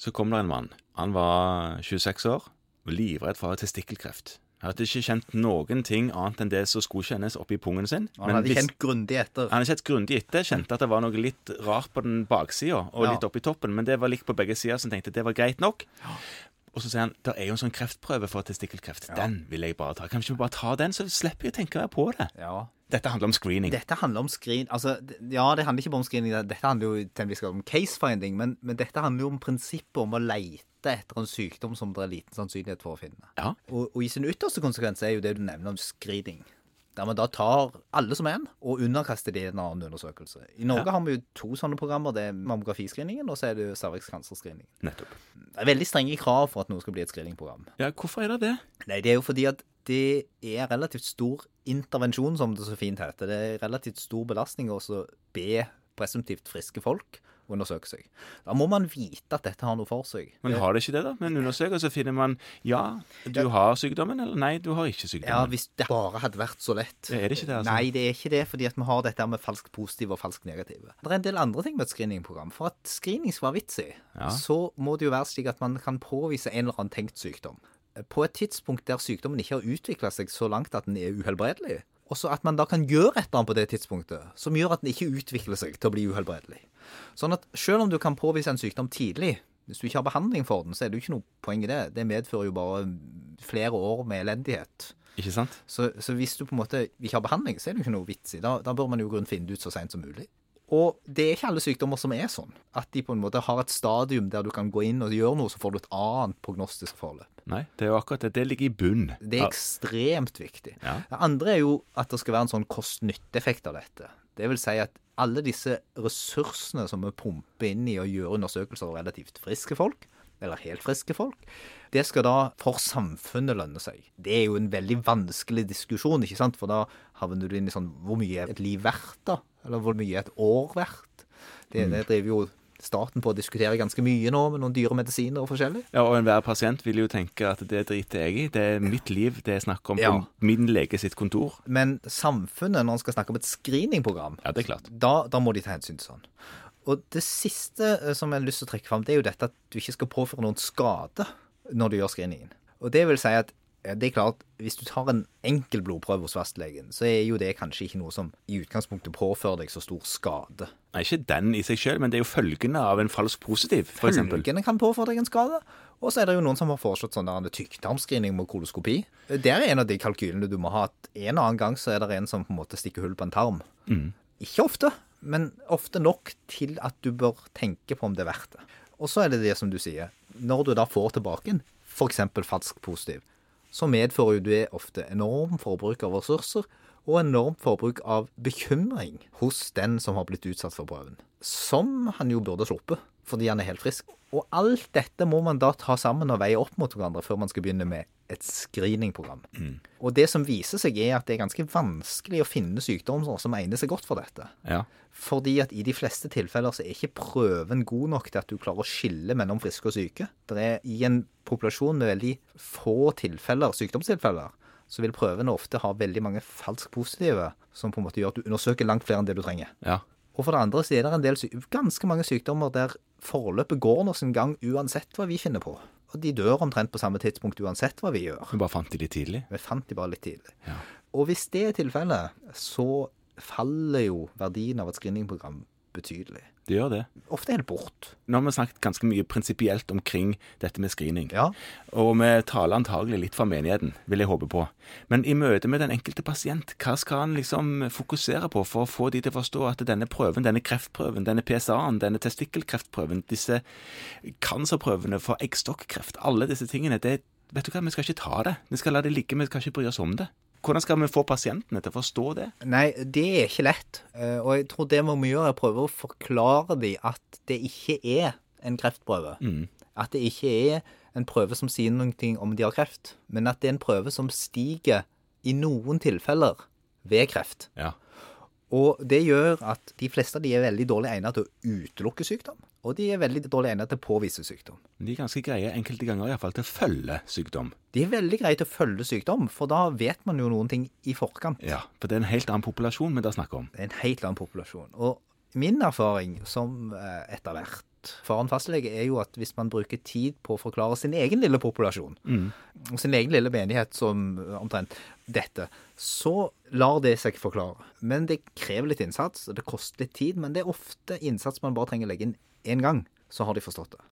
Så kom det en mann. Han var 26 år, og livredd for testikkelkreft. Han hadde ikke kjent noen ting annet enn det som skulle kjennes oppi pungen sin. Han hadde kjent grundig etter. han hadde kjent grundig etter, kjente at det var noe litt rart på den baksida og Ja. litt oppi toppen, men det var likt på begge sider, så han tenkte det var greit nok. Og så sier han det er jo en sånn kreftprøve for testikkelkreft. Den vil jeg bare ta. Kan vi ikke bare ta den, så slipper jeg å tenke på det? Ja. Dette handler om screening. Dette handler om screen... Altså, ja, det handler ikke bare om screening. Dette handler jo til en viss grad om case-finding, men, men dette handler jo om prinsippet om å leite etter en sykdom som det er liten sannsynlighet for å finne. Ja. Og, og i sin ytterste konsekvens er jo det du nevner om screening. Der vi da tar alle som en, og underkaster de en annen undersøkelse. I Norge har vi jo to sånne programmer. Det er mammografiscreeningen, og så er det jo cervixcancerscreeningen. Nettopp. Det er veldig strenge krav for at noe skal bli et screeningprogram. Ja, hvorfor er det det? Nei, det er jo fordi at det er relativt stor intervensjon, som det så fint heter. Det er relativt stor belastning å be presumptivt friske folk undersøke seg. Da må man vite at dette har noe for seg. Men har det ikke det, da? Med en undersøkelse finner man ja, du har sykdommen, eller nei, du har ikke sykdommen. Ja, hvis det bare hadde vært så lett. Er det ikke det, altså? Nei, det er ikke det, fordi at vi har dette med falsk positiv og falsk negative. Det er en del andre ting med et screeningprogram. For at screening skal være vitsig, Ja. så må det jo være slik at man kan påvise en eller annen tenkt sykdom. På et tidspunkt der sykdommen ikke har utvikla seg så langt at den er uhelbredelig. Og så at man da kan gjøre et eller annet på det tidspunktet som gjør at den ikke utvikler seg til å bli uhelbredelig. Sånn at selv om du kan påvise en sykdom tidlig, hvis du ikke har behandling for den, så er det jo ikke noe poeng i det. Det medfører jo bare flere år med elendighet. Ikke sant? Så, så hvis du på en måte ikke har behandling, så er det jo ikke noe vits i. Da, da bør man jo grunn finne det ut så seint som mulig. Og det er ikke alle sykdommer som er sånn. At de på en måte har et stadium der du kan gå inn og gjøre noe, så får du et annet prognostisk forløp. Nei, det er jo akkurat det. Det ligger i bunn. Det er ekstremt viktig. Ja. Det andre er jo at det skal være en sånn kost-nytte-effekt av dette. Det vil si at alle disse ressursene som vi pumper inn i å gjøre undersøkelser av relativt friske folk, eller helt friske folk, det skal da for samfunnet lønne seg. Det er jo en veldig vanskelig diskusjon, ikke sant? For da havner du inn i sånn Hvor mye er et liv verdt, da? Eller hvor mye er et år verdt? Det, det driver jo staten på å diskutere ganske mye nå, med noen dyre medisiner og forskjellig. Ja, og enhver pasient vil jo tenke at det driter jeg i. Det er mitt liv det er snakk om Ja. på min lege sitt kontor. Men samfunnet, når en skal snakke om et screeningprogram, Ja, det er klart. da, da må de ta hensyn til sånn. Og det siste eh, som jeg har lyst til å trekke fram, det er jo dette at du ikke skal påføre noen skade når du gjør screeningen. Og det vil si at det er klart, hvis du tar en enkel blodprøve hos fastlegen, så er jo det kanskje ikke noe som i utgangspunktet påfører deg så stor skade. Nei, ikke den i seg sjøl, men det er jo følgene av en falsk positiv, f.eks. Følgene kan påføre deg en skade. Og så er det jo noen som har foreslått sånn der tykktarmscreening med koloskopi. Det er en av de kalkylene du må ha. At en og annen gang så er det en som på en måte stikker hull på en tarm. Ikke ofte, men ofte nok til at du bør tenke på om det er verdt det. Og så er det det som du sier. Når du da får tilbake en f.eks. falsk positiv, så medfører jo det ofte enorm forbruk av ressurser og enormt forbruk av bekymring hos den som har blitt utsatt for prøven. Som han jo burde sluppet, fordi han er helt frisk. Og alt dette må man da ta sammen og veie opp mot hverandre før man skal begynne med et screeningprogram. Og det som viser seg, er at det er ganske vanskelig å finne sykdommer som egner seg godt for dette. Ja. Fordi at i de fleste tilfeller så er ikke prøven god nok til at du klarer å skille mellom friske og syke. Det er i en populasjon med veldig få tilfeller, sykdomstilfeller, så vil prøvene ofte ha veldig mange falsk positive, som på en måte gjør at du undersøker langt flere enn det du trenger. ja. Og for det andre så er det en del, ganske mange sykdommer der forløpet går nå sin gang uansett hva vi finner på. Og de dør omtrent på samme tidspunkt uansett hva vi gjør. Vi bare fant de litt tidlig. Vi fant de bare litt tidlig. Ja. Og hvis det er tilfellet, så faller jo verdien av et screeningprogram betydelig. Det gjør det. Ofte helt bort. Nå har vi snakket ganske mye prinsipielt omkring dette med screening. Ja. Og vi taler antagelig litt for menigheten, vil jeg håpe på. Men i møte med den enkelte pasient, hva skal han liksom fokusere på for å få de til å forstå at denne prøven, denne kreftprøven, denne PSA-en, denne testikkelkreftprøven, disse cancerprøvene for eggstokkreft, alle disse tingene, det, vet du hva, vi skal ikke ta det. Vi skal la det ligge, vi skal ikke bry oss om det. Hvordan skal vi få pasientene til å forstå det? Nei, det er ikke lett. Eh, Og jeg tror det vi må gjøre, er å prøve å forklare dem at det ikke er en kreftprøve. At det ikke er en prøve som sier noe om de har kreft, men at det er en prøve som stiger i noen tilfeller ved kreft. Ja. Og det gjør at de fleste av de er veldig dårlig egnet til å utelukke sykdom, og de er veldig dårlig egnet til å påvise sykdom. De er ganske greie enkelte ganger iallfall til å følge sykdom. De er veldig greie til å følge sykdom, for da vet man jo noen ting i forkant. Ja, For det er en helt annen populasjon vi da snakker om. Det er en helt annen populasjon. Og min erfaring som eh, etter hvert for en fastlege, er jo at hvis man bruker tid på å forklare sin egen lille populasjon, og sin egen lille menighet som omtrent dette, så lar det seg forklare. Men det krever litt innsats, og det koster litt tid, men det er ofte innsats man bare trenger å legge inn én gang, så har de forstått det.